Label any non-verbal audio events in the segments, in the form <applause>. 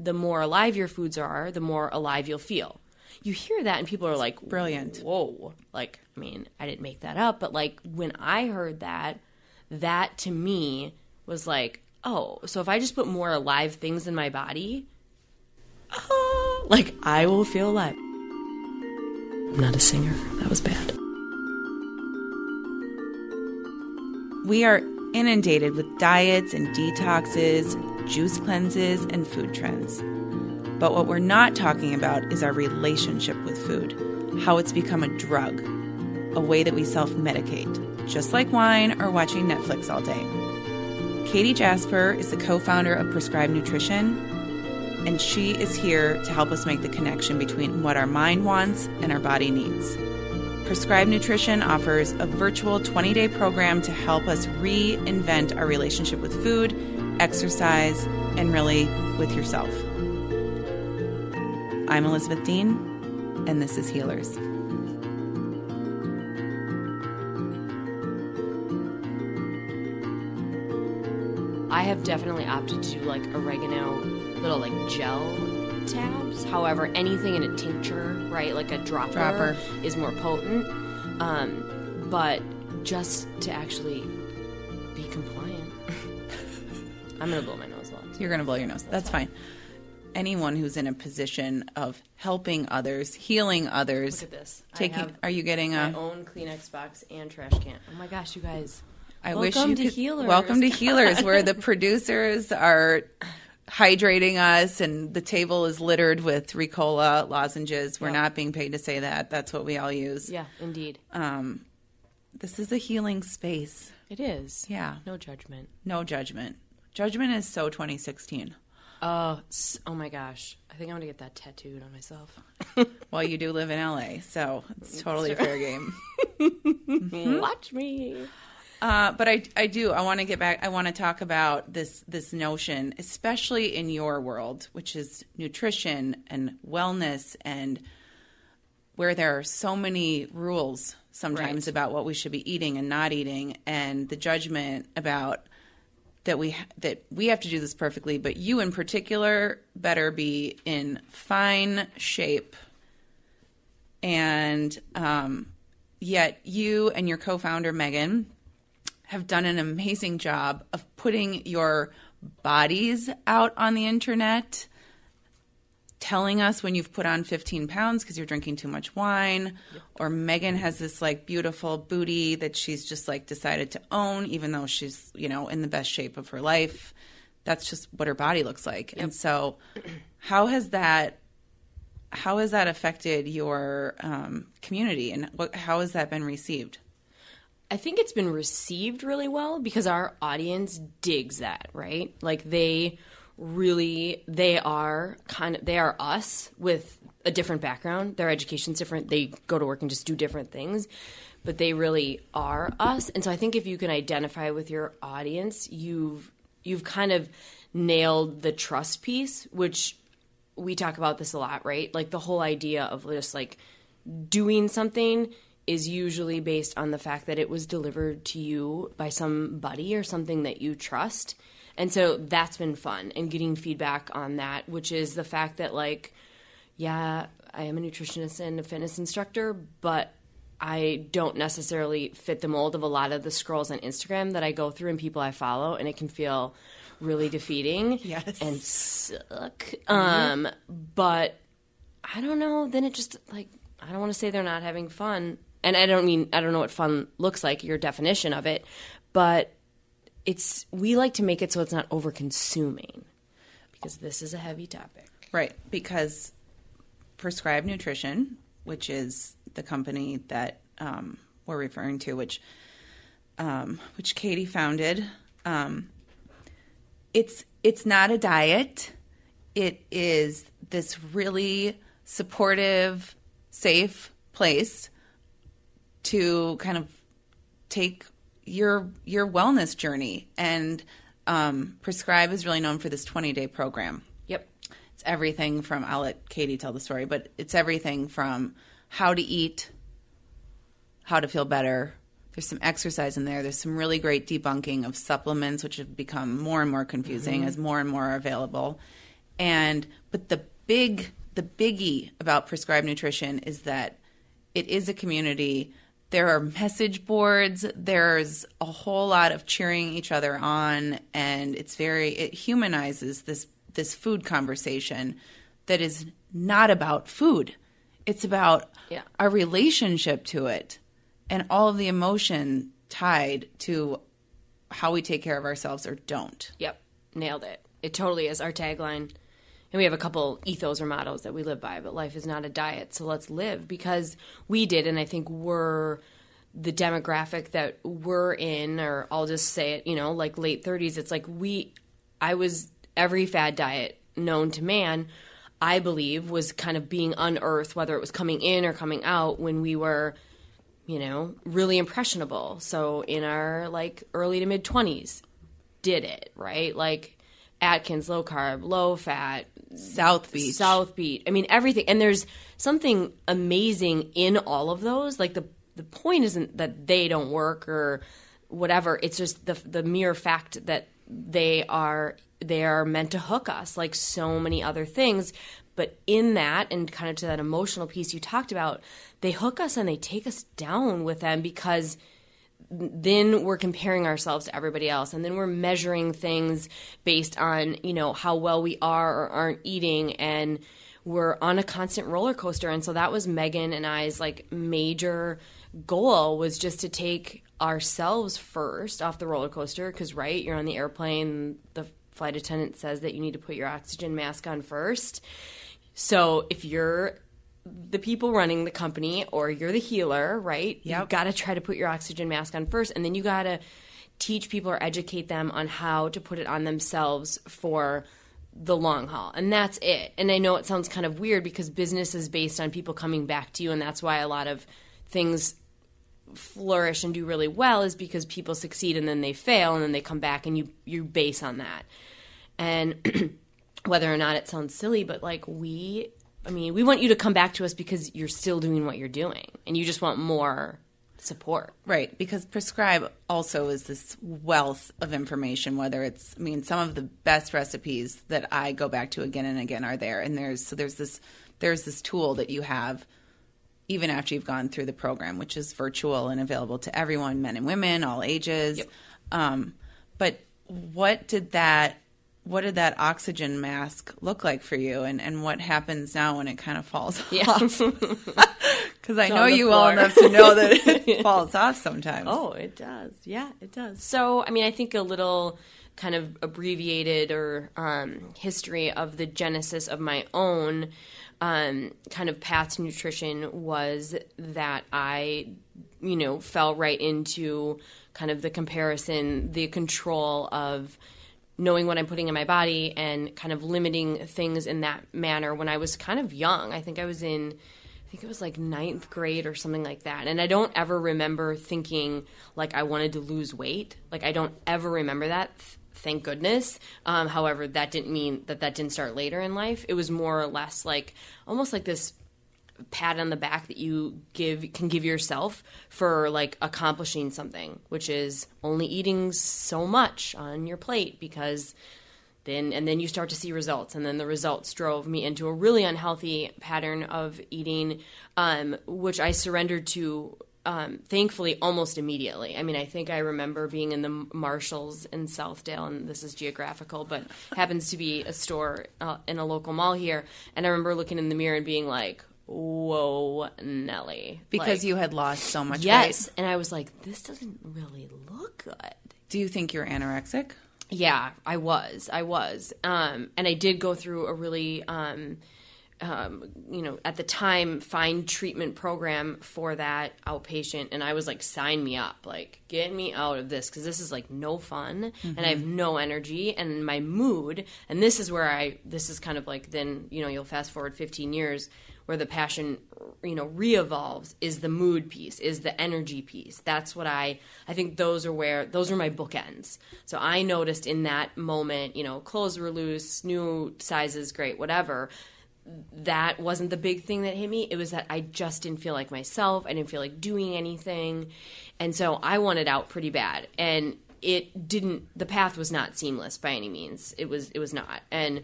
the more alive your foods are, the more alive you'll feel. You hear that and people are like, brilliant. Whoa. Like, I mean, I didn't make that up, but like when I heard that, that to me was like, oh, so if I just put more alive things in my body, oh, <laughs> like I will feel alive. I'm not a singer. That was bad. We are inundated with diets and detoxes, juice cleanses, and food trends. But what we're not talking about is our relationship with food, how it's become a drug, a way that we self medicate, just like wine or watching Netflix all day. Katie Jasper is the co founder of Prescribe Nutrition, and she is here to help us make the connection between what our mind wants and our body needs. Prescribe Nutrition offers a virtual 20 day program to help us reinvent our relationship with food, exercise, and really with yourself. I'm Elizabeth Dean, and this is Healers. I have definitely opted to do like oregano little like gel tabs. However, anything in a tincture, right, like a dropper, Dropper. is more potent. Um, but just to actually be compliant, I'm gonna blow my nose a lot. You're going to blow your nose. That's fine. Anyone who's in a position of helping others, healing others, Look at this. I taking. have Are you getting My a? own Kleenex box and trash can. Oh my gosh, you guys! I Welcome wish you to could. Healers. Welcome to <laughs> Healers, where the producers are hydrating us, and the table is littered with Ricola lozenges. We're Yeah. not being paid to say that. That's what we all use. Yeah, indeed, Um, this is a healing space. it is. Yeah, No judgment. no judgment. Judgment is so 2016. Oh, oh my gosh! I think I'm gonna get that tattooed on myself. <laughs> Well, you do live in LA, so it's totally fair game. <laughs> Watch me. Uh, but I, I do. I want to get back. I want to talk about this this notion, especially in your world, which is nutrition and wellness, and where there are so many rules sometimes Right. about what we should be eating and not eating, and the judgment about that we that we have to do this perfectly, but you in particular better be in fine shape, and um, yet you and your co-founder Megan have done an amazing job of putting your bodies out on the internet, telling us when you've put on 15 pounds because you're drinking too much wine. Or Megan has this like beautiful booty that she's just like decided to own, even though she's, you know, in the best shape of her life. That's just what her body looks like. And so, how has that? How has that affected your um, community, and what, how has that been received? I think it's been received really well because our audience digs that, right? Like they really they are kind of they are us with a different background. Their education's different. They go to work and just do different things. But they really are us. And so I think if you can identify with your audience, you've you've kind of nailed the trust piece, which we talk about this a lot, right? Like the whole idea of just like doing something is usually based on the fact that it was delivered to you by somebody or something that you trust. And so that's been fun and getting feedback on that, which is the fact that, like, yeah, I am a nutritionist and a fitness instructor, but I don't necessarily fit the mold of a lot of the scrolls on Instagram that I go through and people I follow, and it can feel really defeating Yes. and suck. Um, but I don't know. Then it just like I don't want to say they're not having fun, and I don't mean I don't know what fun looks like, your definition of it, but it's we like to make it so it's not over consuming because this is a heavy topic. Right, because Prescribe Nutrition, which is the company that um, we're referring to, which um, which Katie founded, um, it's it's not a diet. It is this really supportive, safe place to kind of take your your wellness journey. And um, Prescribe is really known for this twenty day program. Yep. It's everything from I'll let Katie tell the story, but it's everything from how to eat, how to feel better. There's some exercise in there. There's some really great debunking of supplements, which have become more and more confusing as more and more are available. And but the big the biggie about Prescribe Nutrition is that it is a community. There are message boards. There's a whole lot of cheering each other on, and it's very it humanizes this this food conversation that is not about food. It's about Yeah. our relationship to it and all of the emotion tied to how we take care of ourselves or don't. Yep, nailed it. It totally is our tagline. And we have a couple ethos or mottos that we live by, but life is not a diet, so let's live because we did, and I think we're the demographic that we're in, or I'll just say it, you know, like late 30s. It's like we, I was every fad diet known to man, I believe, was kind of being unearthed, whether it was coming in or coming out when we were you know, really impressionable. So in our like early to mid 20s, did it, right? Like Atkins, low carb, low fat, South Beach. South Beach. I mean, everything. And there's something amazing in all of those. Like the the point isn't that they don't work or whatever. It's just the the mere fact that they are they are meant to hook us like so many other things. But in that and kind of to that emotional piece you talked about, they hook us and they take us down with them because then we're comparing ourselves to everybody else and then we're measuring things based on you know how well we are or aren't eating and we're on a constant roller coaster. And so that was megan and i's like major goal was just to take ourselves first off the roller coaster because right you're on the airplane the flight attendant says that you need to put your oxygen mask on first. So if you're the people running the company or you're the healer, right? You Yep. got to try to put your oxygen mask on first and then you got to teach people or educate them on how to put it on themselves for the long haul. And that's it. And I know it sounds kind of weird because business is based on people coming back to you and that's why a lot of things flourish and do really well is because people succeed and then they fail and then they come back and you you base on that. And <clears throat> whether or not it sounds silly, but like we, I mean, we want you to come back to us because you're still doing what you're doing and you just want more support. Right, because prescribe also is this wealth of information. Whether it's, I mean, some of the best recipes that I go back to again and again are there, and there's so there's this there's this tool that you have even after you've gone through the program, which is virtual and available to everyone, men and women, all ages. Yep. Um, but what did that what did that oxygen mask look like for you, and and what happens now when it kind of falls <laughs> Yeah. off? <laughs> Because I know you well enough to know that it <laughs> falls off sometimes. Oh, it does. Yeah, it does. So, I mean, I think a little kind of abbreviated or um, history of the genesis of my own um, kind of path to nutrition was that I, you know, fell right into kind of the comparison, the control of knowing what I'm putting in my body and kind of limiting things in that manner when I was kind of young. I think I was in, I think it was like ninth grade or something like that. And I don't ever remember thinking like I wanted to lose weight. Like I don't ever remember that. th- Thank goodness. Um, however, that didn't mean that that didn't start later in life. It was more or less like almost like this pat on the back that you give can give yourself for like accomplishing something, which is only eating so much on your plate because then and then you start to see results and then the results drove me into a really unhealthy pattern of eating um, which I surrendered to um, thankfully almost immediately. I mean, I think I remember being in the Marshalls in Southdale, and this is geographical, but <laughs> happens to be a store uh, in a local mall here. And I remember looking in the mirror and being like, "Whoa, Nelly!" because Like, you had lost so much weight. yes, weight. and I was like, "This doesn't really look good." Do you think you're anorexic? Yeah, I was. I was. Um, and I did go through a really, um, um, you know, at the time, fine treatment program for that outpatient. And I was like, sign me up. Like, get me out of this because this is like no fun and I have no energy and my mood. And this is where I, this is kind of like then, you know, you'll fast forward 15 years where the passion you know re-evolves is the mood piece is the energy piece. That's what i i think those are where those are my bookends. So i noticed in that moment you know clothes were loose new sizes great whatever that wasn't the big thing that hit me. It was that i just didn't feel like myself. I didn't feel like doing anything. And so i wanted out pretty bad. And it didn't the path was not seamless by any means. It was it was not. And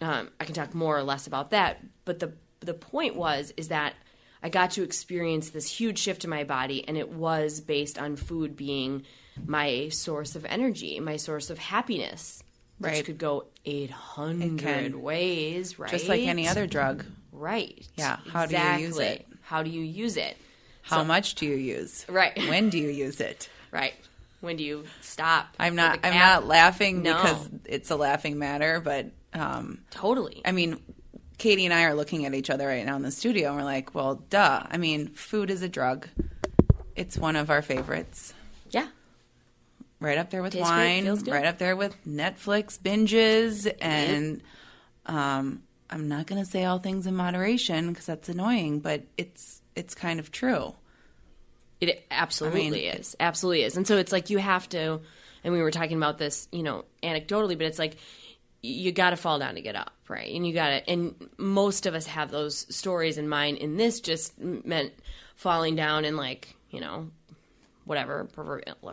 um, i can talk more or less about that. But the the point was is that i got to experience this huge shift in my body and it was based on food being my source of energy my source of happiness which Right. could go 800 ways right Just like any other drug. right Yeah, how do you use it? how do you use it How much do you use? Right. <laughs> When do you use it? right when do you stop I'm not. I'm not laughing No. because it's a laughing matter, but um, totally I mean, Katie and I are looking at each other right now in the studio, and we're like, "Well, duh." I mean, food is a drug. It's one of our favorites, yeah right up there with Tastes wine, feels good. right up there with Netflix binges, and um, I'm not going to say all things in moderation because that's annoying, but it's it's kind of true. It absolutely I mean, is. Absolutely is. And so it's like you have to, and we were talking about this, you know, anecdotally, but it's like you got to fall down to get up, right? And you got to, and most of us have those stories in mind. And this just meant falling down and like, you know, whatever,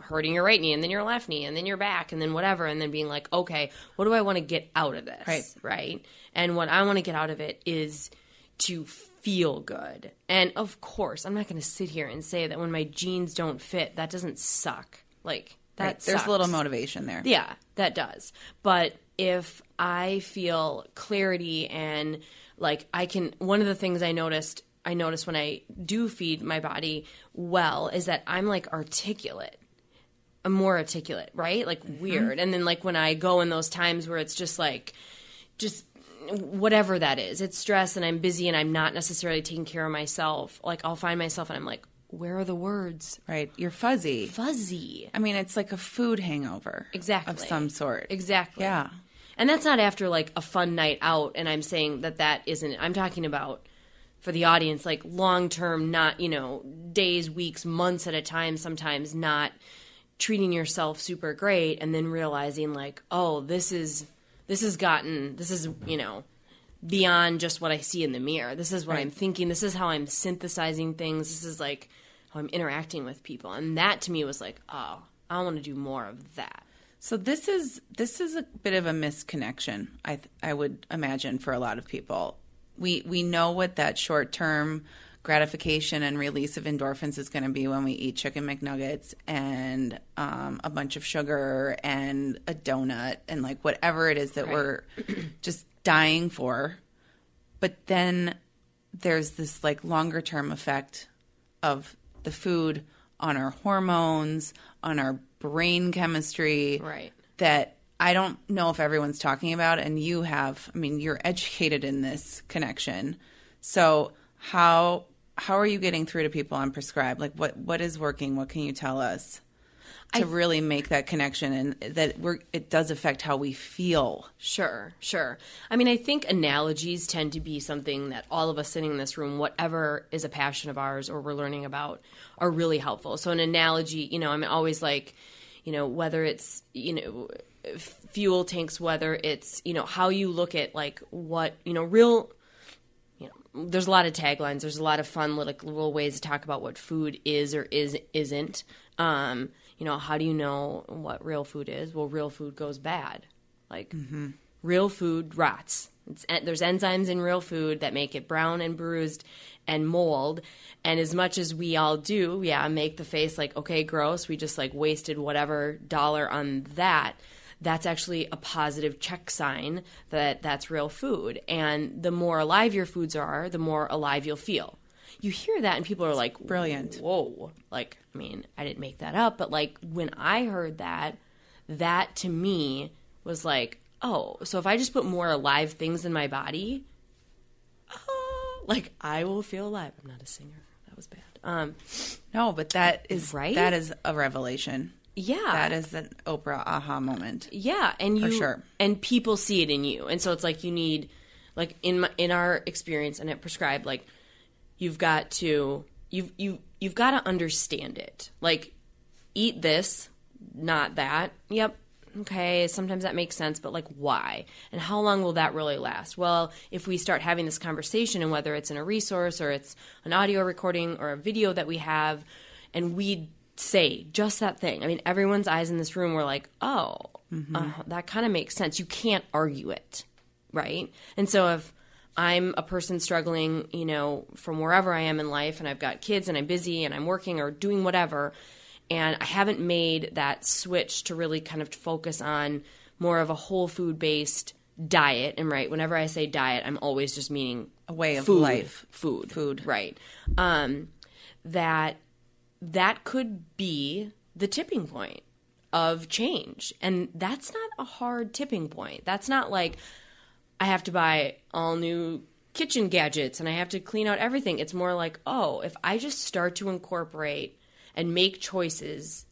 hurting your right knee and then your left knee and then your back and then whatever. And then being like, okay, what do I want to get out of this? Right. Right. And what I want to get out of it is to feel good. And of course, I'm not going to sit here and say that when my jeans don't fit, that doesn't suck. Like that Right. There's a little motivation there. Yeah, that does. But if I feel clarity and like I can one of the things I noticed I notice when I do feed my body well is that I'm like articulate. I'm more articulate, right? Like mm-hmm. weird. And then like when I go in those times where it's just like just whatever that is. It's stress and I'm busy and I'm not necessarily taking care of myself. Like I'll find myself and I'm like, where are the words? Right. You're fuzzy. Fuzzy. I mean, it's like a food hangover. Exactly. Of some sort. Exactly. Yeah. And that's not after like a fun night out and I'm saying that that isn't I'm talking about for the audience like long term not, you know, days, weeks, months at a time sometimes not treating yourself super great and then realizing like, oh, this is this has gotten this is, you know, beyond just what I see in the mirror. This is what I'm thinking. This is how I'm synthesizing things. This is like how I'm interacting with people. And that to me was like, oh, I want to do more of that. So this is this is a bit of a misconnection. I th- I would imagine for a lot of people. We we know what that short term gratification and release of endorphins is going to be when we eat chicken McNuggets and um, a bunch of sugar and a donut and like whatever it is that we're <clears throat> just dying for. But then there's this like longer term effect of the food on our hormones, on our brain chemistry. Right. That I don't know if everyone's talking about, and you have. I mean, you're educated in this connection. So how how are you getting through to people on Prescribe? Like, what what is working? What can you tell us to really make that connection, and that we're it does affect how we feel. Sure, sure. I mean, I think analogies tend to be something that all of us sitting in this room, whatever is a passion of ours or we're learning about, are really helpful. So, an analogy, you know, I'm always like, you know, whether it's, you know, fuel tanks, whether it's, you know, how you look at like what, you know, real you know, there's a lot of taglines. There's a lot of fun little, little ways to talk about what food is or is isn't. Um, you know, how do you know what real food is? Well, real food goes bad. Like mm-hmm. real food rots. It's, there's enzymes in real food that make it brown and bruised and mold. And as much as we all do, yeah, make the face like, okay, gross. We just like wasted whatever dollar on that that's actually a positive check sign that that's real food. And the more alive your foods are, the more alive you'll feel. You hear that and people are like, brilliant. Whoa. Like, I mean, I didn't make that up, but like when I heard that, that to me was like, oh, so if I just put more alive things in my body, uh, like I will feel alive. I'm not a singer. That was bad. Um, No, but that is Right? That is a revelation. yeah. That is an Oprah aha moment. Yeah, and you sure. and people see it in you, and so it's like you need, like in my, in our experience and at Prescribe, like you've got to you've you you've got to understand it. Like eat this, not that. Yep. Okay, sometimes that makes sense, but like why? And how long will that really last? Well, if we start having this conversation and whether it's in a resource or it's an audio recording or a video that we have and we say just that thing. I mean, everyone's eyes in this room were like, oh, Mm-hmm. uh, that kind of makes sense. You can't argue it, right? And so if I'm a person struggling, you know, from wherever I am in life and I've got kids and I'm busy and I'm working or doing whatever, and I haven't made that switch to really kind of focus on more of a whole food based diet. And right, whenever I say diet, I'm always just meaning A way of food, life. food, Food. right? Um, that that could be the tipping point of change, and that's not a hard tipping point. That's not like I have to buy all new kitchen gadgets and I have to clean out everything. It's more like, oh, if I just start to incorporate and make choices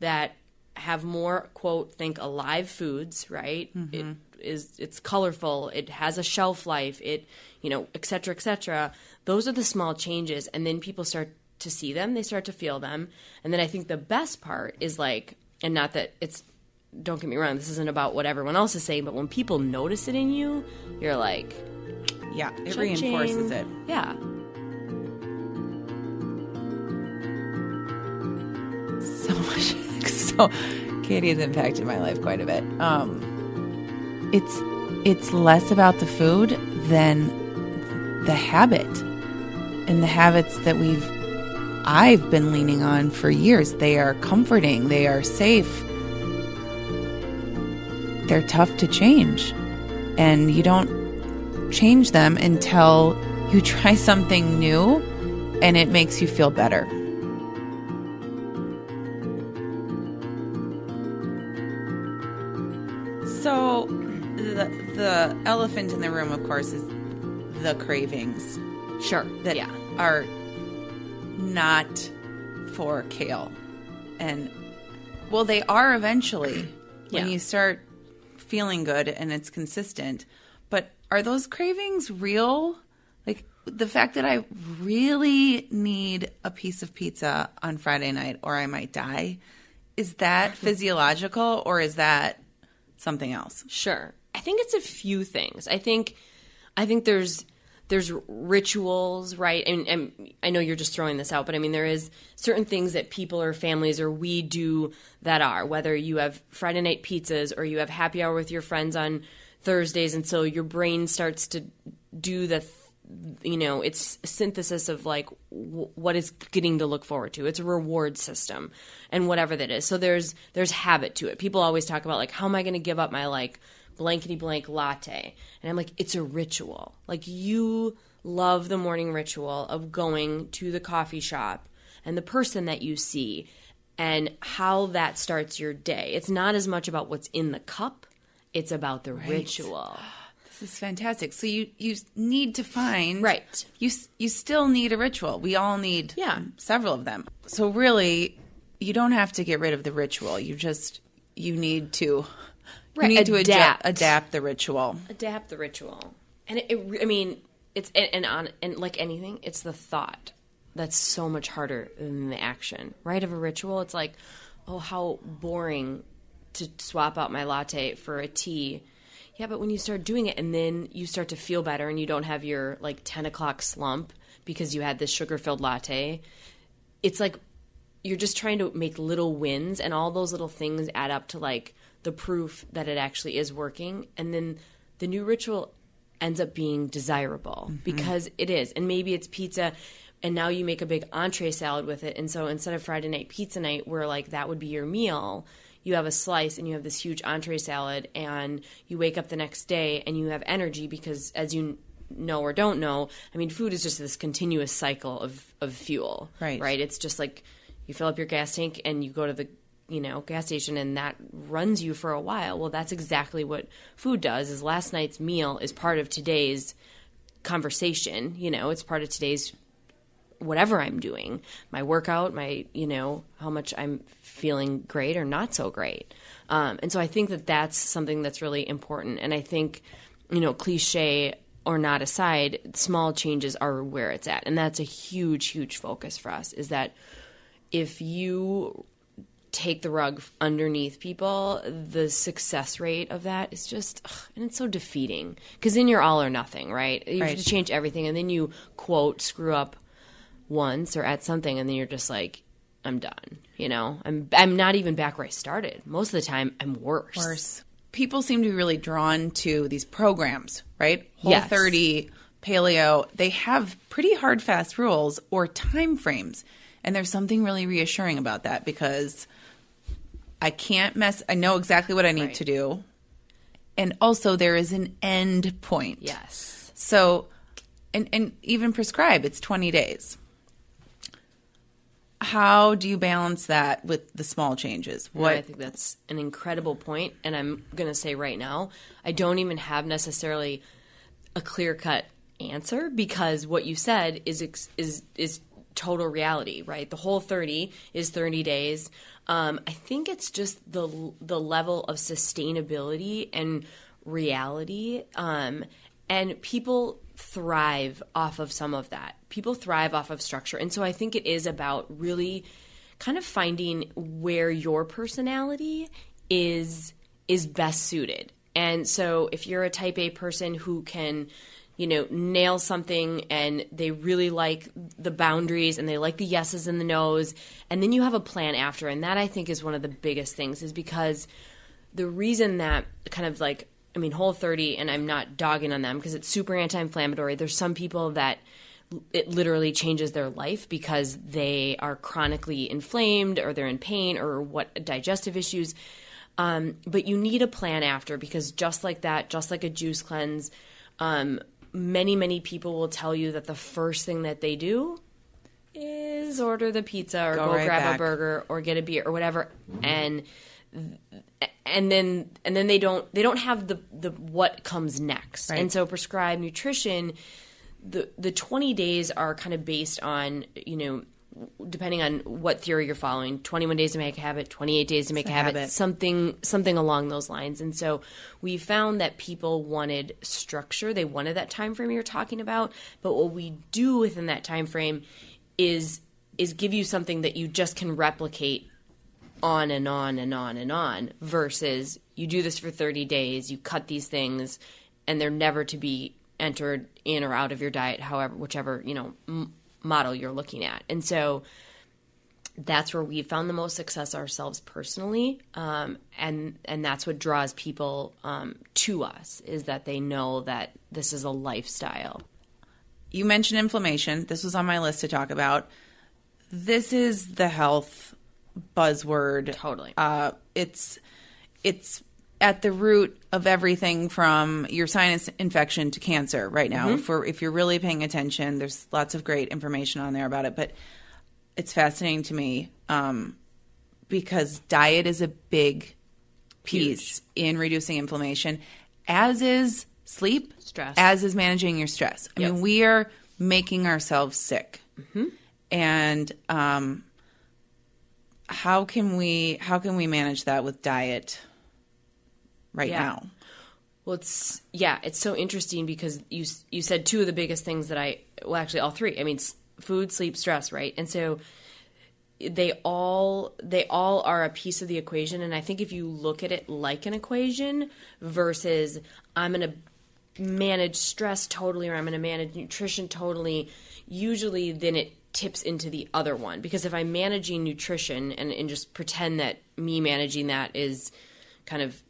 that have more quote think alive foods, right? Mm-hmm. It is it's colorful, it has a shelf life, it you know, et cetera, et cetera. Those are the small changes and then people start to see them, they start to feel them. And then I think the best part is like and not that it's don't get me wrong, this isn't about what everyone else is saying, but when people notice it in you, you're like, Yeah, it "Cha-ching." reinforces it. Yeah. so much <laughs> so katie has impacted my life quite a bit um it's it's less about the food than the habit and the habits that we've i've been leaning on for years they are comforting they are safe they're tough to change and you don't change them until you <laughs> try something new and it makes you feel better So, the the elephant in the room, of course, is the cravings Sure. that yeah. are not for kale, and well, they are eventually when Yeah. you start feeling good and it's consistent. But are those cravings real? Like the fact that I really need a piece of pizza on Friday night, or I might die. Is that <laughs> physiological, or is that something else? Sure. I think it's a few things. I think I think there's there's rituals, right? And, and I know you're just throwing this out, but I mean there is certain things that people or families or we do that are whether you have Friday night pizzas or you have happy hour with your friends on Thursdays, and so your brain starts to do the you know it's synthesis of like what is getting to look forward to. It's a reward system and whatever that is. So there's there's habit to it. People always talk about like how am i going to give up my like blankety blank latte and i'm like it's a ritual like you love the morning ritual of going to the coffee shop and the person that you see and how that starts your day it's not as much about what's in the cup it's about the ritual <gasps> This is fantastic. So you you need to find Right. You you still need a ritual. We all need Yeah. several of them. So really, you don't have to get rid of the ritual. You just you need to Right, you need to adapt. adapt adapt the ritual. adapt the ritual and it, it i mean it's and, and on and like anything it's the thought that's so much harder than the action right of a ritual it's like oh how boring to swap out my latte for a tea yeah but when you start doing it and then you start to feel better and you don't have your like 10 o'clock slump because you had this sugar filled latte it's like you're just trying to make little wins and all those little things add up to like the proof that it actually is working and then the new ritual ends up being desirable mm-hmm. because it is. And maybe it's pizza and now you make a big entree salad with it and so instead of friday night pizza night where like that would be your meal you have a slice and you have this huge entree salad and you wake up the next day and you have energy because as you know or don't know i mean food is just this continuous cycle of, of fuel Right. right? It's just like you fill up your gas tank and you go to the you know gas station and that runs you for a while well that's exactly what food does is last night's meal is part of today's conversation you know it's part of today's whatever i'm doing my workout my you know how much i'm feeling great or not so great. Um, and so i think that that's something that's really important and i think you know cliche or not aside small changes are where it's at and that's a huge huge focus for us is that if you take the rug underneath people, the success rate of that is just, ugh, and it's so defeating because then you're all or nothing, right? You have to change everything, and then you quote screw up once or at something, and then you're just like, I'm done. You know, I'm I'm not even back where I started. Most of the time, I'm worse. Worse. People seem to be really drawn to these programs, right? Whole Yes. 30, paleo. They have pretty hard, fast rules or time frames. And there's something really reassuring about that because I can't mess, I know exactly what I need Right. to do. And also, there is an end point. Yes. So, and, and even prescribe, it's 20 days. How do you balance that with the small changes? What? What? I think that's an incredible point, and I'm going to say right now, I don't even have necessarily a clear cut answer because what you said is is is total reality, right? The whole 30 is 30 days. Um, I think it's just the the level of sustainability and reality, um, and people thrive off of some of that. People thrive off of structure, and so I think it is about really kind of finding where your personality is is best suited. And so if you're a type A person who can you know nail something and they really like the boundaries and they like the yeses and the nos. And then you have a plan after. And that I think is one of the biggest things is because the reason that kind of like I mean whole 30 and I'm not dogging on them because it's super anti-inflammatory. There's some people that it literally changes their life because they are chronically inflamed or they're in pain or what digestive issues. Um, but you need a plan after because just like that just like a juice cleanse um, many many people will tell you that the first thing that they do is order the pizza or Go go, right grab back. a burger or get a beer or whatever and and then and then they don't they don't have the the what comes next Right. and so Prescribe Nutrition the the 20 days are kind of based on you know depending on what theory you're following 21 days to make a habit 28 days to make a a habit, habit. something something along those lines. And so we found that people wanted structure. They wanted that time frame you're talking about. But what we do within that time frame is is give you something that you just can replicate on and on and on and on versus you do this for 30 days you cut these things and they're never to be entered in or out of your diet however whichever you know m- model you're looking at and so that's where we've found the most success ourselves personally um, and and that's what draws people um, to us is that they know that this is a lifestyle you mentioned inflammation. This was on my list to talk about. This is the health buzzword. Totally. Uh, it's it's at the root of everything from your sinus infection to cancer right now. For if you're really paying attention, there's lots of great information on there about it. But it's fascinating to me um, because diet is a big piece in reducing inflammation, as is sleep, Stress. as is managing your stress. I mean, we are making ourselves sick, and um, how can we how can we manage that with diet right Yeah. now? Well, it's yeah, it's so interesting because you you said two of the biggest things that I well actually all three. I mean, s- food, sleep, stress, right? And so they all they all are a piece of the equation and I think if you look at it like an equation versus I'm going to manage stress totally or I'm going to manage nutrition totally, usually then it tips into the other one because if I'm managing nutrition and, and just pretend that me managing that is kind of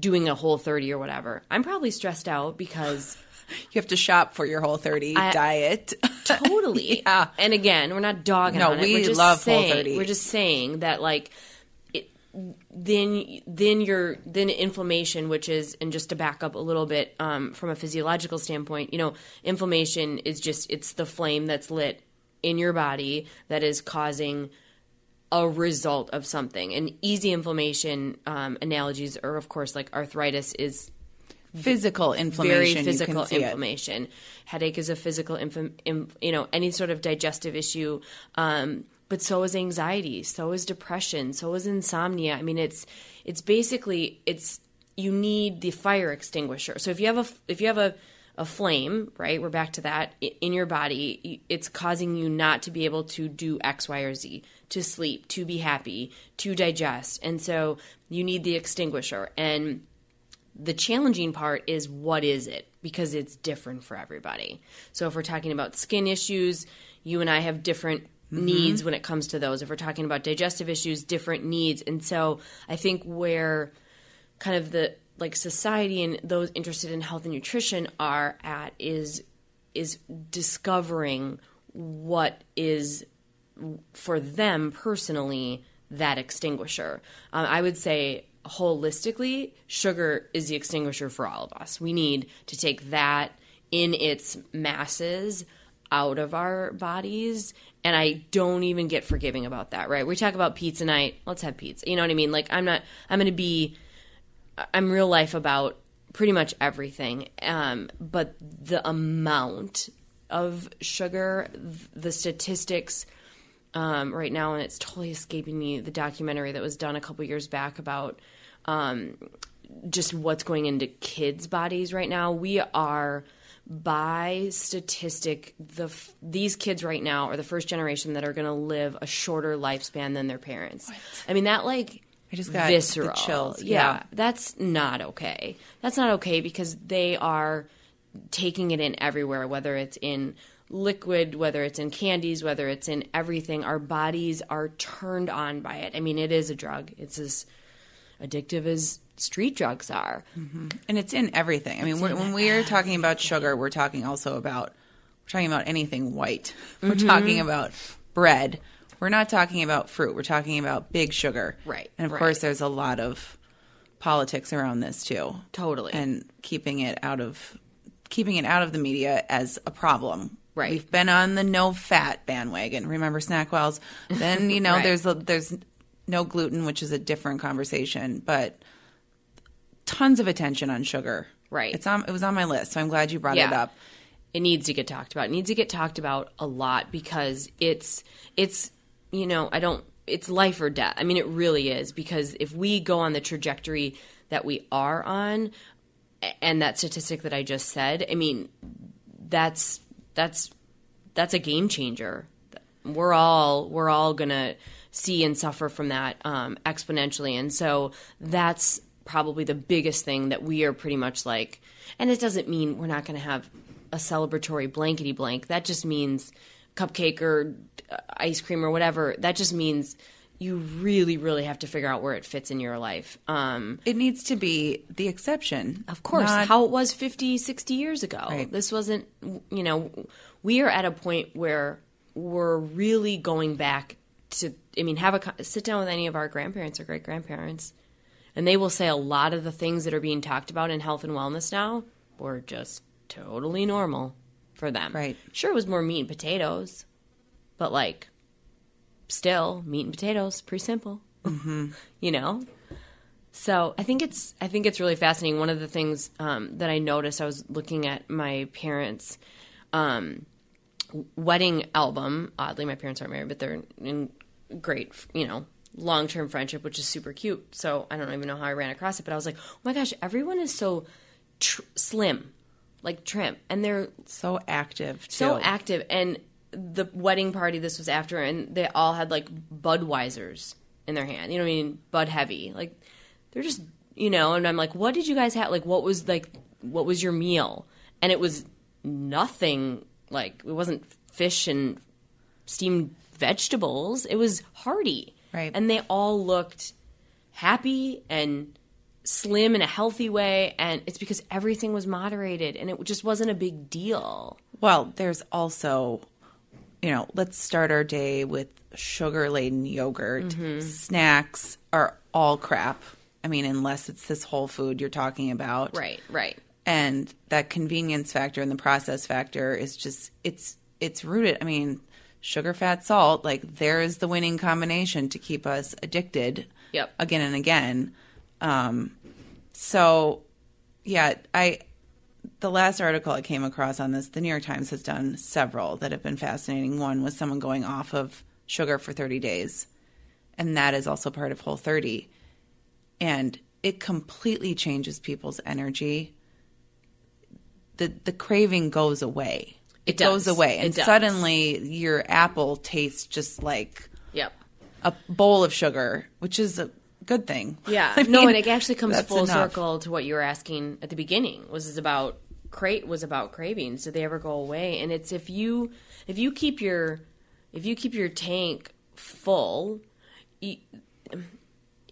doing a whole 30 or whatever, I'm probably stressed out because <laughs> You have to shop for your whole thirty I- diet. <laughs> totally. Yeah. And again, we're not dogging No, on it. we we're just love Whole saying, 30. We're just saying that like it, then then your then inflammation, which is and just to back up a little bit um, from a physiological standpoint, you know, inflammation is just it's the flame that's lit in your body that is causing a result of something. And easy inflammation um, analogies are, of course, like arthritis is physical inflammation. very physical see it. inflammation. Headache is a physical, infam- im- you know, any sort of digestive issue. Um, but so is anxiety, so is depression, so is insomnia. I mean, it's it's basically it's you need the fire extinguisher. So if you have a if you have a a flame, right? We're back to that in your body. It's causing you not to be able to do X, Y, or Z, to sleep, to be happy, to digest, and so you need the extinguisher. And the challenging part is what is it because it's different for everybody so if we're talking about skin issues you and i have different mm-hmm. needs when it comes to those. If we're talking about digestive issues, different needs. And so I think where kind of the like society and those interested in health and nutrition are at is is discovering what is for them personally that extinguisher. Um, I would say holistically, sugar is the extinguisher for all of us. We need to take that in its masses out of our bodies. And I don't even get forgiving about that, right? We talk about pizza night. Let's have pizza. You know what I mean? Like, I'm not, I'm going to be, I'm real life about pretty much everything. Um, but the amount of sugar, the statistics, um, right now, and it's totally escaping me. The documentary that was done a couple years back about um, just what's going into kids' bodies right now. We are by statistic the these kids right now are the first generation that are going to live a shorter lifespan than their parents. What? I mean that like I just got visceral chills. Yeah, yeah, that's not okay. That's not okay because they are taking it in everywhere, whether it's in liquid, whether it's in candies, whether it's in everything. Our bodies are turned on by it. I mean, it is a drug. It's as addictive as street drugs are. Mm-hmm. And it's in everything. I mean, when everything. we're talking about sugar, we're talking also about we're talking about anything white. <laughs> We're mm-hmm. talking about bread. We're not talking about fruit. We're talking about big sugar. Right. And of right. course there's a lot of politics around this too. Totally. And keeping it out of keeping it out of the media as a problem. Right. We've been on the no fat bandwagon. Remember Snackwells? Then, you know, <laughs> right. there's a, there's no gluten, which is a different conversation, but tons of attention on sugar. Right. It's on. It was on my list, so I'm glad you brought yeah. it up. It needs to get talked about. It needs to get talked about a lot because it's it's you know I don't. It's life or death. I mean, it really is because if we go on the trajectory that we are on, and that statistic that I just said, I mean, that's that's that's a game changer. We're all we're all gonna see and suffer from that um, exponentially. And so that's probably the biggest thing that we are pretty much like. And it doesn't mean we're not to have a celebratory blankety blank. That just means cupcake or uh, ice cream or whatever. That just means you really, really have to figure out where it fits in your life. Um, it needs to be the exception. Of course. Not... How it was 50, 60 years ago. Right. This wasn't, you know, we are at a point where we're really going back to I mean, have a sit down with any of our grandparents or great grandparents, and they will say a lot of the things that are being talked about in health and wellness now were just totally normal for them. Right. Sure, it was more meat and potatoes, but like, still meat and potatoes, pretty simple. Mm-hmm. <laughs> you know. So I think it's I think it's really fascinating. One of the things um, that I noticed, I was looking at my parents' um, wedding album. Oddly, my parents aren't married, but they're in great, you know, long term friendship, which is super cute. So I don't even know how I ran across it, but I was like, oh my gosh, everyone is so tr- slim, like trim, and they're so active, too. so active. And the wedding party this was after, and they all had like Budweisers in their hand. You know what I mean? Bud Heavy, like they're just, you know. And I'm like, what did you guys have? Like, what was like, what was your meal? And it was nothing like it wasn't fish and steamed vegetables. It was hearty. Right. And they all looked happy and slim in a healthy way. And it's because everything was moderated and it just wasn't a big deal. Well, there's also, you know, let's start our day with sugar laden yogurt. Mm-hmm. Snacks are all crap. I mean, unless it's this whole food you're talking about. Right, right. And that convenience factor and the process factor is just, it's, it's rooted. I mean, sugar, fat, salt, like there is the winning combination to keep us addicted yep. again and again. Um, so, yeah, I the last article I came across on this, the New York Times has done several that have been fascinating. One was someone going off of sugar for 30 days, and that is also part of Whole 30. And it completely changes people's energy. The the craving goes away it, goes away, and suddenly your apple tastes just like yep a bowl of sugar, which is a good thing. <laughs> Yeah, I mean, no, and it actually comes full enough. circle to what you were asking at the beginning. Was about crate was about cravings? Did they ever go away? And it's if you if you keep your if you keep your tank full, you,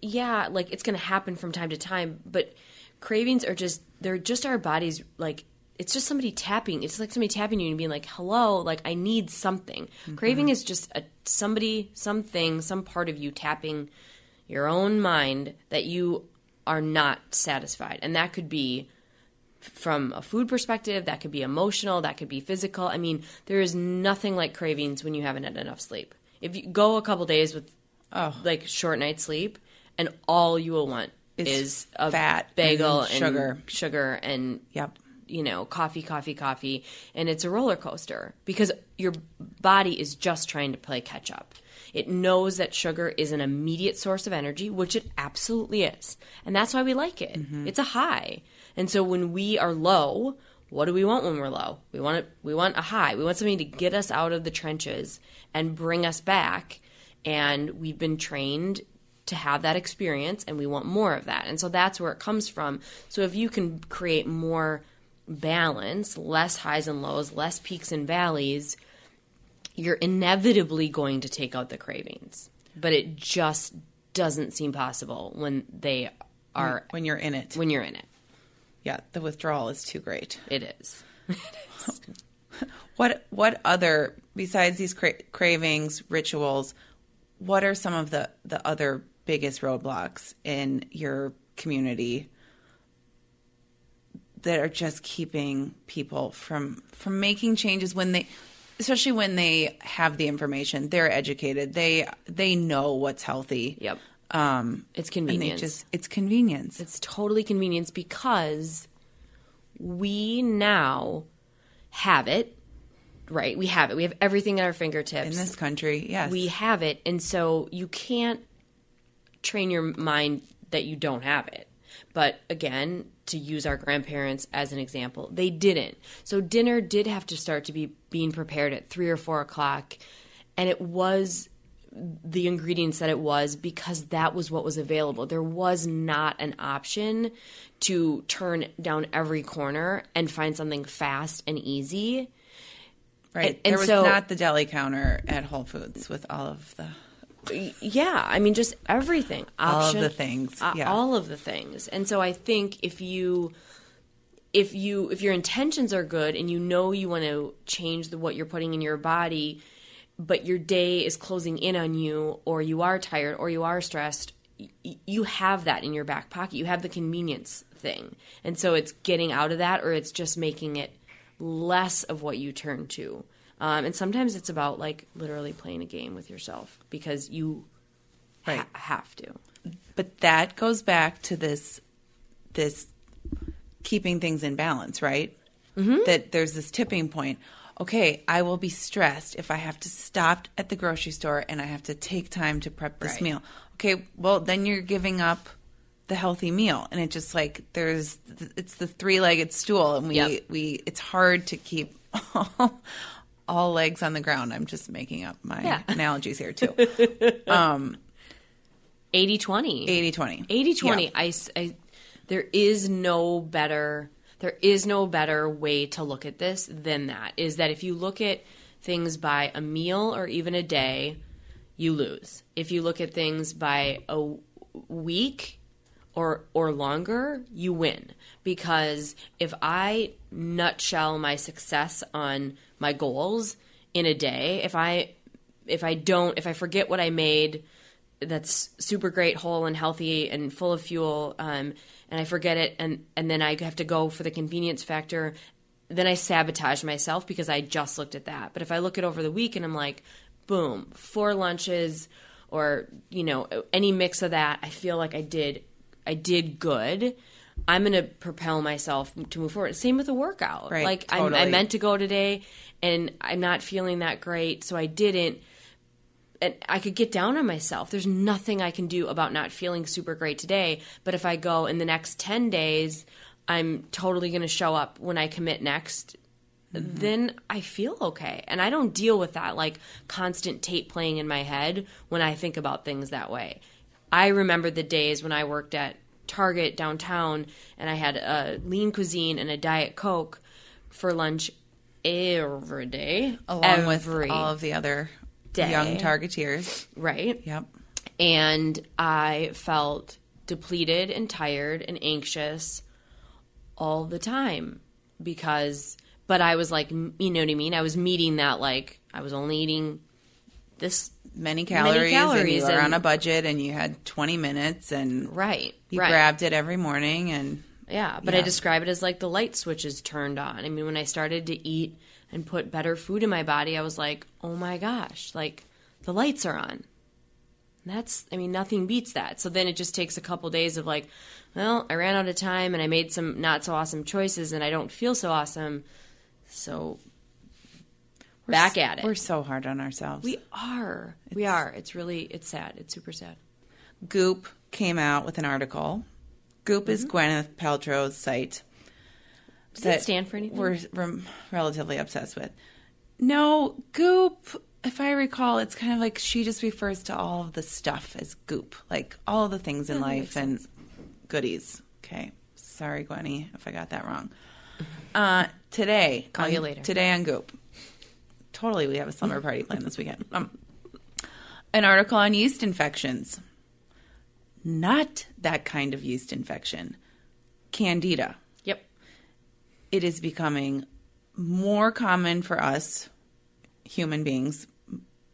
yeah, like it's going to happen from time to time, but cravings are just they're just our bodies like it's just somebody tapping. It's like somebody tapping you and being like, "Hello, like I need something." Craving mm-hmm. is just a somebody, something, some part of you tapping your own mind that you are not satisfied. And that could be from a food perspective, that could be emotional, that could be physical. I mean, there is nothing like cravings when you haven't had enough sleep. If you go a couple days with Oh. like short night sleep and all you will want Is is a fat bagel and and sugar. sugar and Yep. you know, coffee, coffee, coffee, and it's a roller coaster because your body is just trying to play catch up. It knows that sugar is an immediate source of energy, which it absolutely is. And that's why we like it. Mm-hmm. It's a high. And so when we are low, what do we want when we're low? We want it, we want a high. We want something to get us out of the trenches and bring us back. And we've been trained to have that experience and we want more of that. And so that's where it comes from. So if you can create more balance, less highs and lows, less peaks and valleys, you're inevitably going to take out the cravings. But it just doesn't seem possible when they are When you're in it. when you're in it. yeah, the withdrawal is too great. It is. <laughs> <laughs> What what other besides these cra- cravings, rituals, what are some of the the other biggest roadblocks in your community that are just keeping people from from making changes when they especially when they have the information, they're educated, they they know what's healthy. Yep. Um It's convenience. just it's convenience. It's totally convenience because we now have it, right? We have it. We have everything at our fingertips. in this country, yes. we have it and so you can't train your mind that you don't have it but again to use our grandparents as an example. They didn't. So dinner did have to start to be being prepared at three or four o'clock and it was the ingredients that it was because that was what was available. There was not an option to turn down every corner and find something fast and easy. Right. and- and there was so- not the deli counter at Whole Foods with all of the yeah i mean just everything. All of the things, uh, yeah. all of the things. And so i think if you if you if your intentions are good and you know you want to change the what you're putting in your body but your day is closing in on you or you are tired or you are stressed y- you have that in your back pocket. You have the convenience thing. And so it's getting out of that or it's just making it less of what you turn to um, and sometimes it's about like literally playing a game with yourself because you ha- Right. have to but that goes back to this this keeping things in balance right mm-hmm. that there's this tipping point okay i will be stressed if i have to stop at the grocery store and i have to take time to prep this Right. meal okay well then you're giving up the healthy meal and it just like there's it's the three-legged stool and we Yep. we it's hard to keep <laughs> all, all legs on the ground. I'm just making up my Yeah. <laughs> analogies here too. Um, 80 20 80 20 80 20 I, s- I- there is no better there is no better way to look at this than that is that if you look at things by a meal or even a day you lose. If you look at things by a week or or longer you win because if i nutshell my success on my goals in a day if i if i don't if i forget what i made that's super great, whole and healthy and full of fuel, um, and I forget it, and and then I have to go for the convenience factor. Then I sabotage myself because I just looked at that. But if I look at over the week and I'm like, boom, four lunches, or you know any mix of that, I feel like I did I did good. I'm gonna propel myself to move forward. Same with a workout. Right, like I, I meant to go today, and I'm not feeling that great, so I didn't and I could get down on myself. There's nothing I can do about not feeling super great today. But if I go in the next 10 days, I'm totally going to show up when I commit next. Mm-hmm. Then I feel okay. And I don't deal with that like constant tape playing in my head when I think about things that way. I remember the days when I worked at Target downtown and I had a lean cuisine and a Diet Coke for lunch every day. along every with all of the other day. Young targeteers. right? Yep. and I felt depleted and tired and anxious all the time because but I was like you know what I mean I was meeting that like I was only eating this Many calories, and calories you were and- on a budget and you had 20 minutes and right you right. grabbed it every morning and yeah but I describe it as like the light switches turned on. I mean when I started to eat and put better food in my body I was like oh my gosh like the lights are on. That's i mean nothing beats that. So then it just takes a couple days of like well i ran out of time and i made some not so awesome choices and i don't feel so awesome. So back at it we're so hard on ourselves. we are we are it's really it's sad it's super sad Goop came out with an article. Goop is Mm-hmm. Gwyneth Paltrow's site. does that stand for anything We're, we're relatively obsessed with. No, Goop, if I recall, it's kind of like she just refers to all of the stuff as Goop, like all of the things in that life and goodies. Okay. Sorry, Gwenny, if I got that wrong. <laughs> Uh, today, Call on- you later. Today on Goop. Totally, we have a summer party planned this weekend. Um, an article on yeast infections. Not that kind of yeast infection. Candida. yep It is becoming more common for us human beings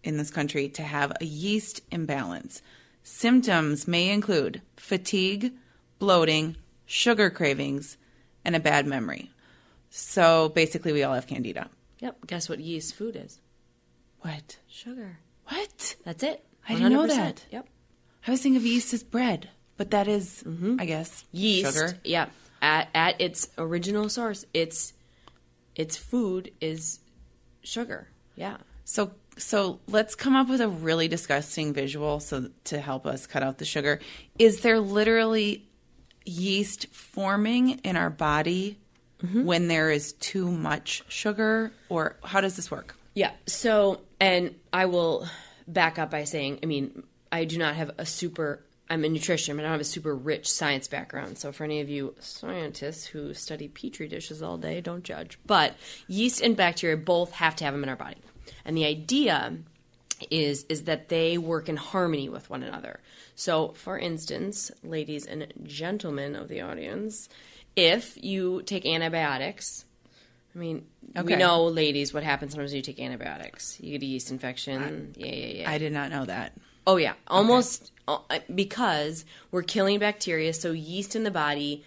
in this country to have a yeast imbalance. Symptoms may include fatigue, bloating, sugar cravings, and a bad memory. So basically, we all have candida. Yep guess what yeast food is What? sugar What? that's it I didn't know 100%. that. yep I was thinking of yeast as bread, but that is, I guess, Mm-hmm. yeast sugar. yeah at at its original source its its food is sugar yeah So so let's come up with a really disgusting visual so to help us cut out the sugar. Is there literally yeast forming in our body Mm-hmm. when there is too much sugar or how does this work? Yeah. So, and I will back up by saying, I mean, I do not have a super. I'm a nutrition, but I don't have a super rich science background. So, for any of you scientists who study petri dishes all day, don't judge. But yeast and bacteria both have to have them in our body, and the idea is is that they work in harmony with one another. So, for instance, ladies and gentlemen of the audience, if you take antibiotics, I mean, we know, ladies, what happens sometimes when you take antibiotics. You get a yeast infection. yeah, yeah, yeah. I did not know that. oh, yeah. Almost uh, because we're killing bacteria, so yeast in the body,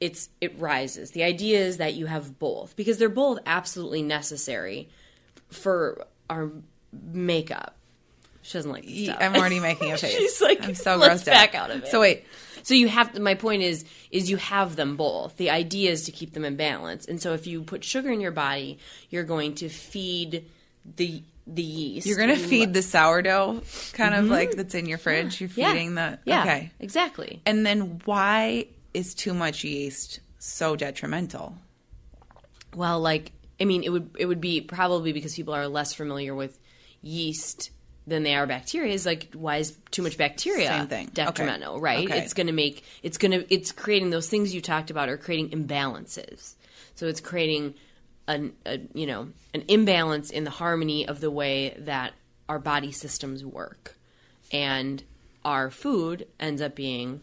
it's it rises. The idea is that you have both because they're both absolutely necessary for our makeup. She doesn't like this stuff. I'm already making a <laughs> face. She's like, I'm so "Let's grossed back out. out of it." So wait, So you have my point is is you have them both. The idea is to keep them in balance. And so if you put sugar in your body, you're going to feed the the yeast. you're going to feed the sourdough kind of like that's in your fridge. You're Mm-hmm. Yeah. feeding the Yeah, Okay. Exactly. And then why is too much yeast so detrimental? Well, like I mean, it would it would be probably because people are less familiar with yeast than they are bacteria. Is like why is too much bacteria Same thing. detrimental? Okay. Right? Okay. It's going to make it's going to it's creating those things you talked about are creating imbalances. So it's creating an a, you know an imbalance in the harmony of the way that our body systems work, and our food ends up being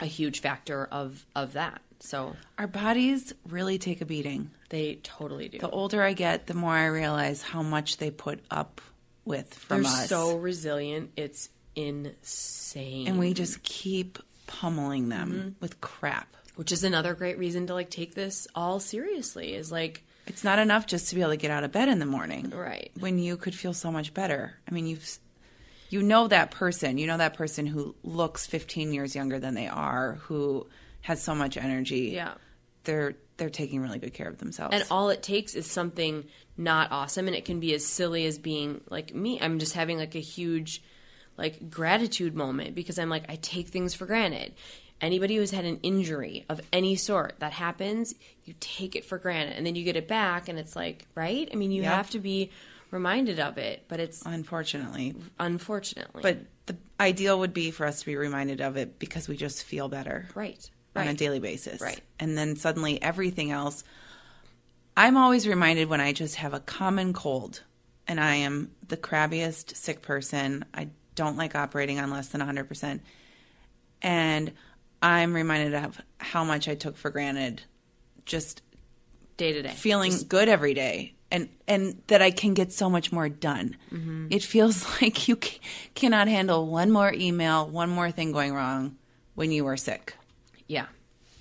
a huge factor of of that. So Our bodies really take a beating. they totally do. The older I get, the more I realize how much they put up with from They're us. so resilient. It's insane. and we just keep pummeling them Mm-hmm. with crap. which is another great reason to like take this all seriously is like It's not enough just to be able to get out of bed in the morning. Right. When you could feel so much better. I mean, you've you know that person, you know that person who looks 15 years younger than they are, who has so much energy. Yeah. They're they're taking really good care of themselves. and all it takes is something not awesome and it can be as silly as being like me i'm just having like a huge like gratitude moment because i'm like i take things for granted anybody who's had an injury of any sort that happens you take it for granted and then you get it back and it's like right i mean you Yep. have to be reminded of it but it's unfortunately. unfortunately But the ideal would be for us to be reminded of it because we just feel better. right on a daily basis. Right. And then suddenly everything else. I'm always reminded when I just have a common cold and I am the crabbiest sick person. I don't like operating on less than 100%. And I'm reminded of how much I took for granted just day to day. feeling good every day and and that I can get so much more done. Mm-hmm. It feels <laughs> like you c- cannot handle one more email, one more thing going wrong when you are sick. Yeah.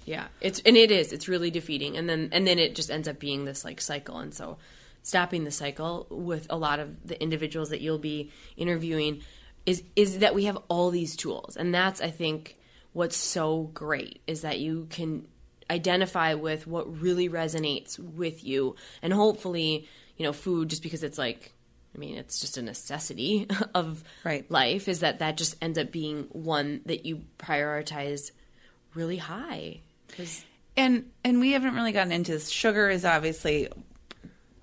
Yeah. It's and it is. It's really defeating. And then and then it just ends up being this like cycle. And so stopping the cycle with a lot of the individuals that you'll be interviewing is is that we have all these tools. And that's I think what's so great is that you can identify with what really resonates with you and hopefully, you know, food just because it's like I mean, it's just a necessity <laughs> of Right. life is that that just ends up being one that you prioritize really high And and we haven't really gotten into this. Sugar is obviously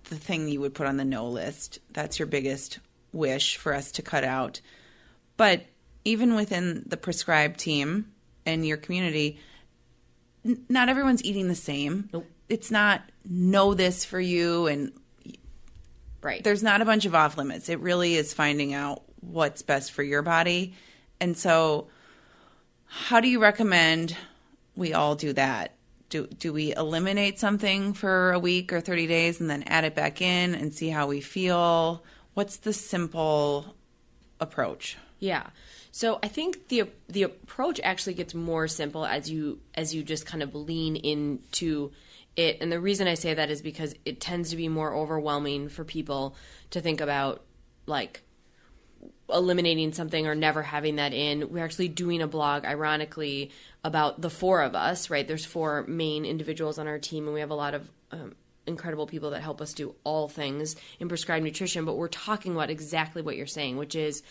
the thing you would put on the no list. That's your biggest wish for us to cut out. But even within the Prescribe team and your community, n- not everyone's eating the same. Nope. It's not know this for you and right there's not a bunch of off limits. It really is finding out what's best for your body. And so, how do you recommend we all do that? Do, do we eliminate something for a week or 30 days and then add it back in and see how we feel? What's the simple approach? yeah so i think the the approach actually gets more simple as you as you just kind of lean into it and the reason i say that is because it tends to be more overwhelming for people to think about like eliminating something or never having that in. We're actually doing a blog, ironically, about the four of us, right? There's four main individuals on our team, and we have a lot of um, incredible people that help us do all things in Prescribe Nutrition. But we're talking about exactly what you're saying, which is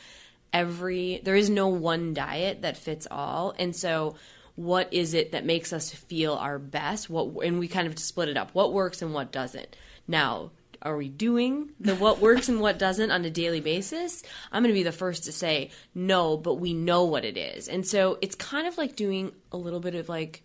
every, there is no one diet that fits all. And so, what is it that makes us feel our best? What, and we kind of split it up what works and what doesn't. Now, are we doing the what works and what doesn't on a daily basis? I'm going to be the first to say no, but we know what it is. And so it's kind of like doing a little bit of like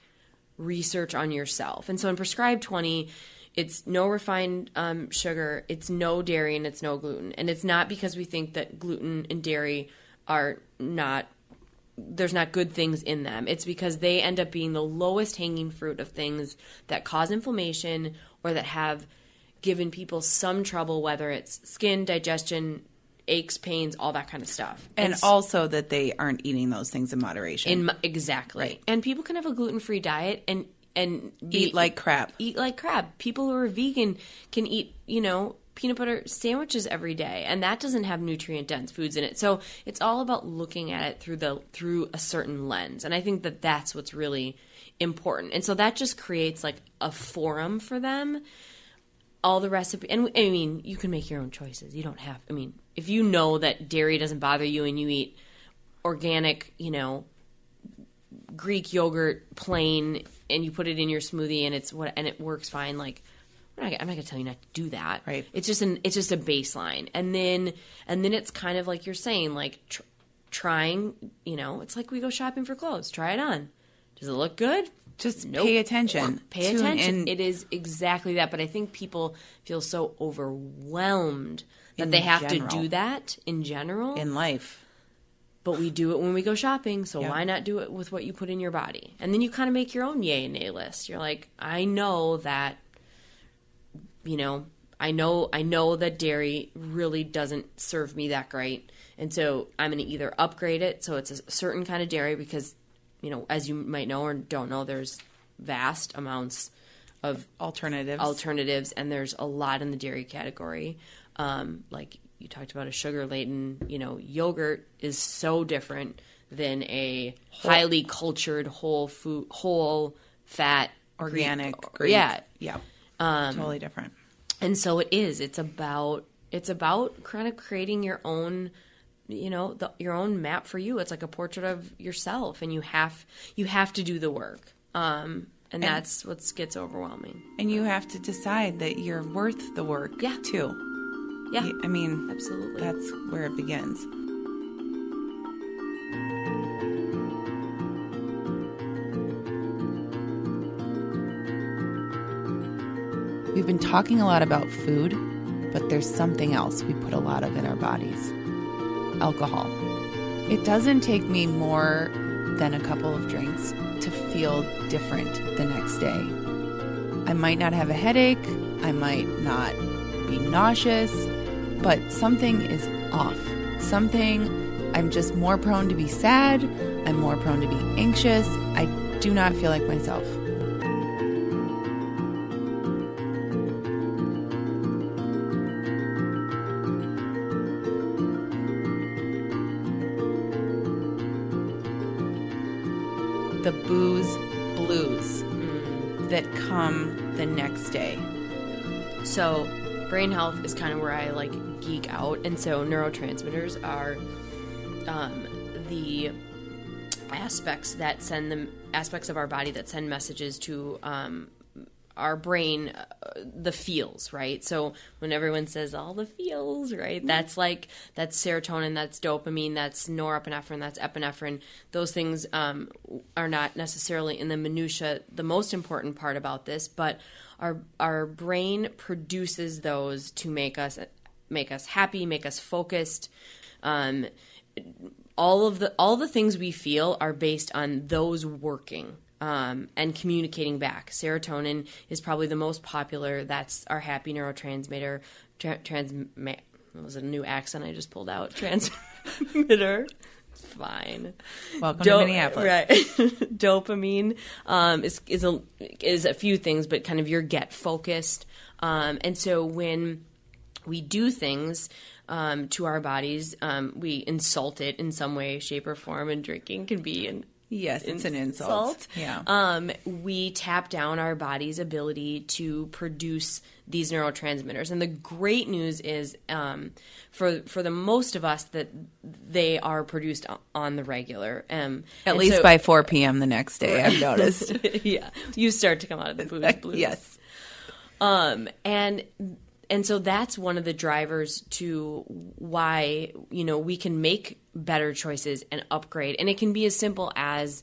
research on yourself. And so in Prescribe 20, it's no refined um, sugar, it's no dairy, and it's no gluten. And it's not because we think that gluten and dairy are not there's not good things in them. It's because they end up being the lowest hanging fruit of things that cause inflammation or that have given people some trouble, whether it's skin, digestion, aches, pains, all that kind of stuff. And also that they aren't eating those things in moderation. in exactly. And people can have a gluten free diet and and be- Eat like crap. Eat like crap. People who are vegan can eat, you know, peanut butter sandwiches every day, and that doesn't have nutrient dense foods in it. So it's all about looking at it through the through a certain lens, and I think that that's what's really important. And so that just creates like a forum for them all the recipe and I mean you can make your own choices. You don't have I mean if you know that dairy doesn't bother you and you eat organic, you know, Greek yogurt plain and you put it in your smoothie and it's what and it works fine like I'm not, I'm not gonna tell you not to do that. Right. It's just an it's just a baseline, and then and then it's kind of like you're saying, like tr- trying. You know, it's like we go shopping for clothes. Try it on. Does it look good? Just Nope. pay attention. Pay attention. in. It is exactly that. But I think people feel so overwhelmed that In they have general. to do that in general. in life. but we do it when we go shopping, so Yeah. why not do it with what you put in your body? And then you kind of make your own yay and nay list. You're like, I know that, you know, I know I know that dairy really doesn't serve me that great, and so I'm going to either upgrade it so it's a certain kind of dairy because, you know, as you might know or don't know, there's vast amounts of Alternatives. alternatives, and there's a lot in the dairy category. Um, like you talked about a sugar laden, you know, yogurt is so different than a highly cultured whole food, whole fat, Organic. Greek- Greek. yeah. Yeah. Um, totally different. And so it is. It's about it's about kind of creating your own you know the, your own map for you it's like a portrait of yourself and you have you have to do the work um and, that's what gets overwhelming And you have to decide that you're worth the work Yeah. too. yeah I mean, absolutely that's where it begins. We've been talking a lot about food, but there's something else we put a lot of in our bodies alcohol. It doesn't take me more than a couple of drinks to feel different the next day. I might not have a headache, I might not be nauseous, but something is off. Something, I'm just more prone to be sad, I'm more prone to be anxious, I do not feel like myself. Booze blues that come the next day. So, brain health is kind of where I like geek out, and so neurotransmitters are um, the aspects that send the aspects of our body that send messages to um, our brain the feels right? So when everyone says all the feels right that's like that's serotonin that's dopamine that's norepinephrine that's epinephrine. Those things um, are not necessarily in the minutia the most important part about this but our our brain produces those to make us make us happy make us focused. Um, all of the all the things we feel are based on those working um, and communicating back. Serotonin is probably the most popular. That's our happy neurotransmitter. Tra- transma- was a new accent I just pulled out. Transmitter. Fine. Welcome Do- to Minneapolis. Right. <laughs> Dopamine um, is is a is a few things, but kind of your get focused. Um, and so when we do things um, to our bodies, um, we insult it in some way, shape, or form, and drinking can be an Yes, it's an insult. Yeah. um, we tap down our body's ability to produce these neurotransmitters. And the great news is, um, for for the most of us, that they are produced on the regular. Um, At least so- by 4 p.m. the next day, I've noticed. <laughs> yeah, you start to come out of the booze blues. <laughs> yes. Um, and and so that's one of the drivers to why you know we can make better choices and upgrade. And it can be as simple as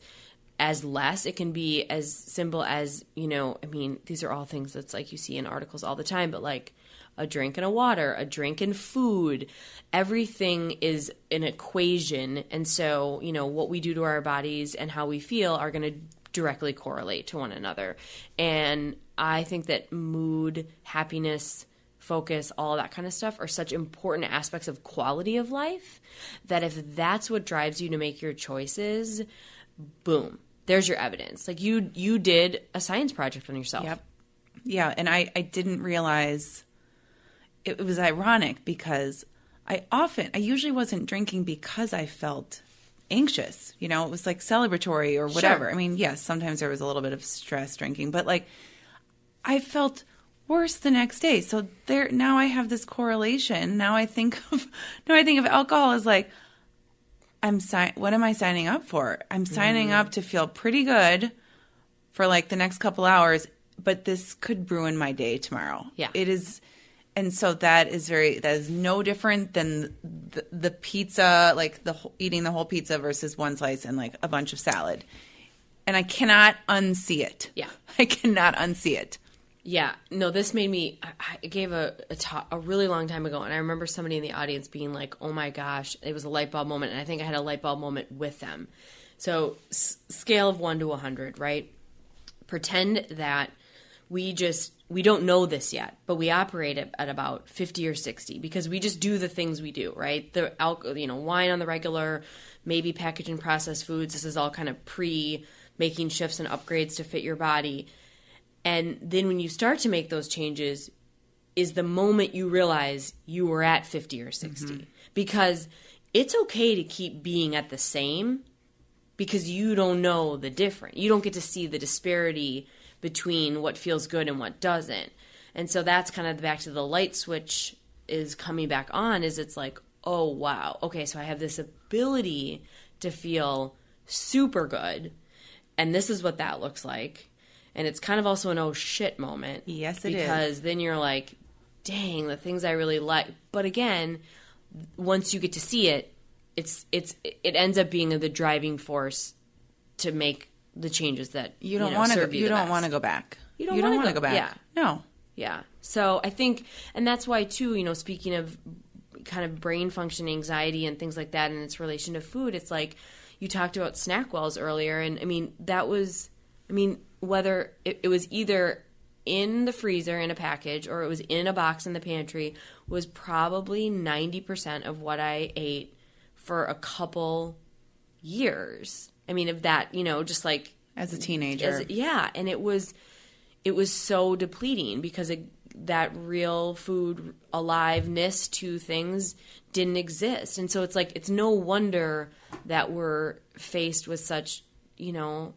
as less. It can be as simple as you know. I mean, these are all things that's like you see in articles all the time, but like a drink and a water, a drink and food. Everything is an equation. And so, you know, what we do to our bodies and how we feel are going to directly correlate to one another. And I think that mood, happiness, focus, all that kind of stuff are such important aspects of quality of life that if that's what drives you to make your choices, boom, there's your evidence. Like you you did a science project on yourself. Yep. Yeah, and I, I didn't realize it, was ironic because I often I usually wasn't drinking because I felt anxious. You know, it was like celebratory or whatever. Sure. I mean, yes, sometimes there was a little bit of stress drinking, but like I felt worse the next day. So there now I have this correlation. Now I think <laughs> of now I think of alcohol as like I'm si- what am I signing up for? I'm signing up mm. to feel pretty good for like the next couple hours, but this could ruin my day tomorrow. Yeah. It is and so that is very that is no different than the, the pizza like the whole- eating the whole pizza versus one slice and like a bunch of salad. And I cannot unsee it. Yeah. <laughs> I cannot unsee it. Yeah, no, this made me. I, gave a a talk a really long time ago, and I remember somebody in the audience being like, "Oh my gosh!" It was a light bulb moment, and I think I had a light bulb moment with them. So, s- scale of one to a hundred, right? Pretend that we just we don't know this yet, but we operate at, at about fifty or sixty because we just do the things we do, right? The alcohol, you know, wine on the regular, maybe packaged and processed foods. This is all kind of pre making shifts and upgrades to fit your body. And then when you start to make those changes, is the moment you realize you were at 50 or 60. Mm-hmm. Because it's okay to keep being at the same because you don't know the different. You don't get to see the disparity between what feels good and what doesn't. And so that's kind of the back to the light switch is coming back on is it's like, "Oh wow. Okay, so I have this ability to feel super good and this is what that looks like." And it's kind of also an oh shit moment. Yes, it is. because then you're like, dang, the things I really like. But again, once you get to see it, it's it's it ends up being the driving force to make the changes that You don't want to. You, don't want to go back. You don't want wanna to go- go back. yeah. No. Yeah. So I think, and that's why too. You know, speaking of kind of brain function anxiety and things like that, and its relation to food, it's like you talked about SnackWell's earlier, and I mean that was, I mean whether it, it was either in the freezer in a package or it was in a box in the pantry was probably 90% of what I ate for a couple years. I mean, of that, you know, just like as a teenager. as- yeah, and it was it was so depleting because it, that real food aliveness to things didn't exist. And so it's like it's no wonder that we're faced with such, you know,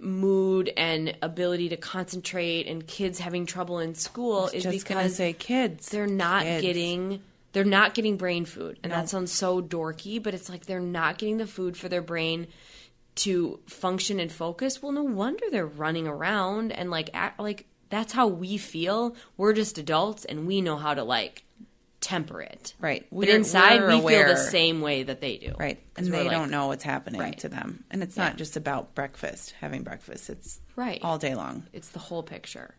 mood and ability to concentrate and kids having trouble in school is Just because say kids. they're not Kids. getting they're not getting brain food and that sounds so dorky but it's like they're not getting the food for their brain to function and focus well no wonder they're running around and like act like that's how we feel we're just adults and we know how to like temper it Right. but We're- inside we're we feel the same way that they do Right. And they like- don't know what's happening Right. to them. And it's Yeah. not just about breakfast, having breakfast. It's Right. all day long. it's the whole picture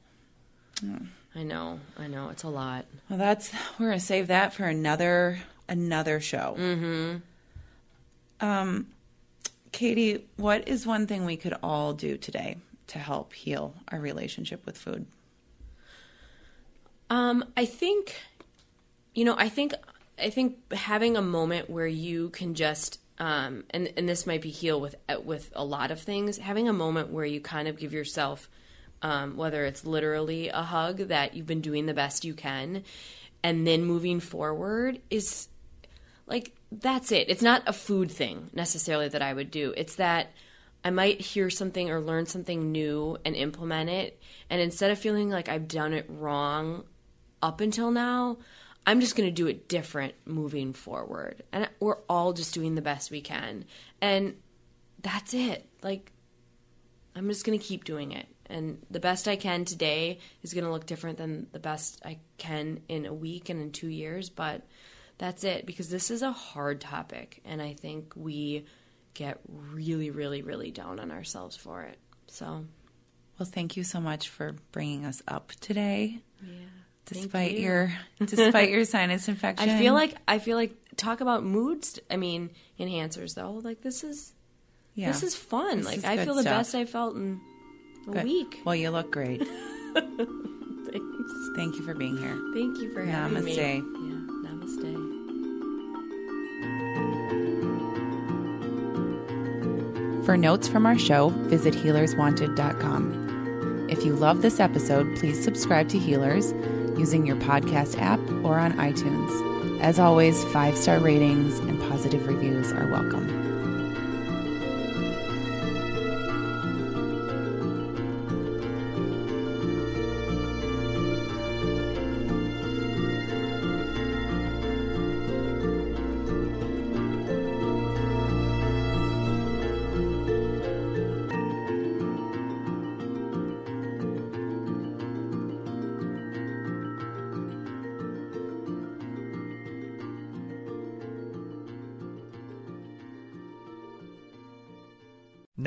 i know i know it's a lot Well, that's we're gonna save that for another another show. Mm-hmm. Um, Katie, what is one thing we could all do today to help heal our relationship with food? Um, I think, you know, I think, I think having a moment where you can just, um, and and this might be heal with with a lot of things. Having a moment where you kind of give yourself, um, whether it's literally a hug that you've been doing the best you can, and then moving forward is like that's it. It's not a food thing necessarily that I would do. It's that I might hear something or learn something new and implement it, and instead of feeling like I've done it wrong up until now, I'm just going to do it different moving forward. And we're all just doing the best we can. And that's it. Like I'm just going to keep doing it. And the best I can today is going to look different than the best I can in a week and in 2 years, but that's it because this is a hard topic and I think we get really really really down on ourselves for it. So, Well, thank you so much for bringing us up today, yeah. Despite you. your <laughs> despite your sinus infection. I feel like I feel like talk about moods. I mean, enhancers though. Like this is yeah. this is fun. This like is I feel the stuff. best I felt in a Good. week. Well, you look great. <laughs> Thanks. Thank you for being here. Thank you for having me. Namaste. Yeah, namaste. For notes from our show, visit healerswanted.com. If you love this episode, please subscribe to Healers using your podcast app or on iTunes. As always, five star ratings and positive reviews are welcome.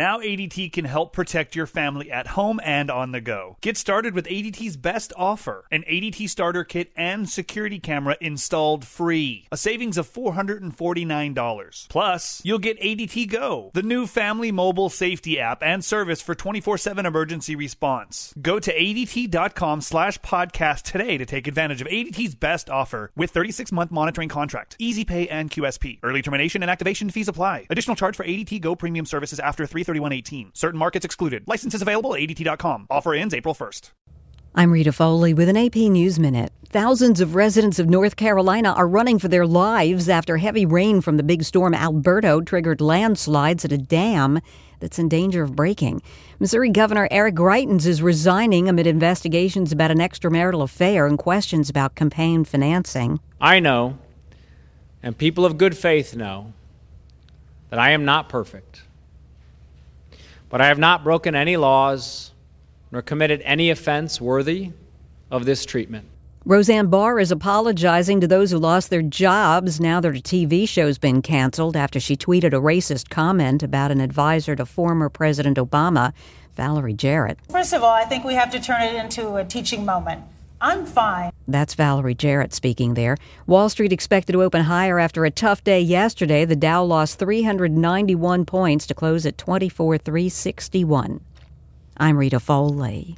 Now ADT can help protect your family at home and on the go. Get started with ADT's best offer an ADT starter kit and security camera installed free. A savings of $449. Plus, you'll get ADT Go, the new family mobile safety app and service for 24 7 emergency response. Go to ADT.com slash podcast today to take advantage of ADT's best offer with 36 month monitoring contract, easy pay, and QSP. Early termination and activation fees apply. Additional charge for ADT Go premium services after 331.18. Certain markets excluded. Licenses available at ADT.com. Offer ends April 1st. I'm Rita Foley with an AP News Minute. Thousands of residents of North Carolina are running for their lives after heavy rain from the big storm Alberto triggered landslides at a dam that's in danger of breaking. Missouri Governor Eric Greitens is resigning amid investigations about an extramarital affair and questions about campaign financing. I know, and people of good faith know, that I am not perfect. But I have not broken any laws nor committed any offense worthy of this treatment. Roseanne Barr is apologizing to those who lost their jobs now that her TV show's been canceled after she tweeted a racist comment about an advisor to former President Obama, Valerie Jarrett. First of all, I think we have to turn it into a teaching moment. I'm fine. That's Valerie Jarrett speaking there. Wall Street expected to open higher after a tough day yesterday. The Dow lost 391 points to close at 24,361. I'm Rita Foley.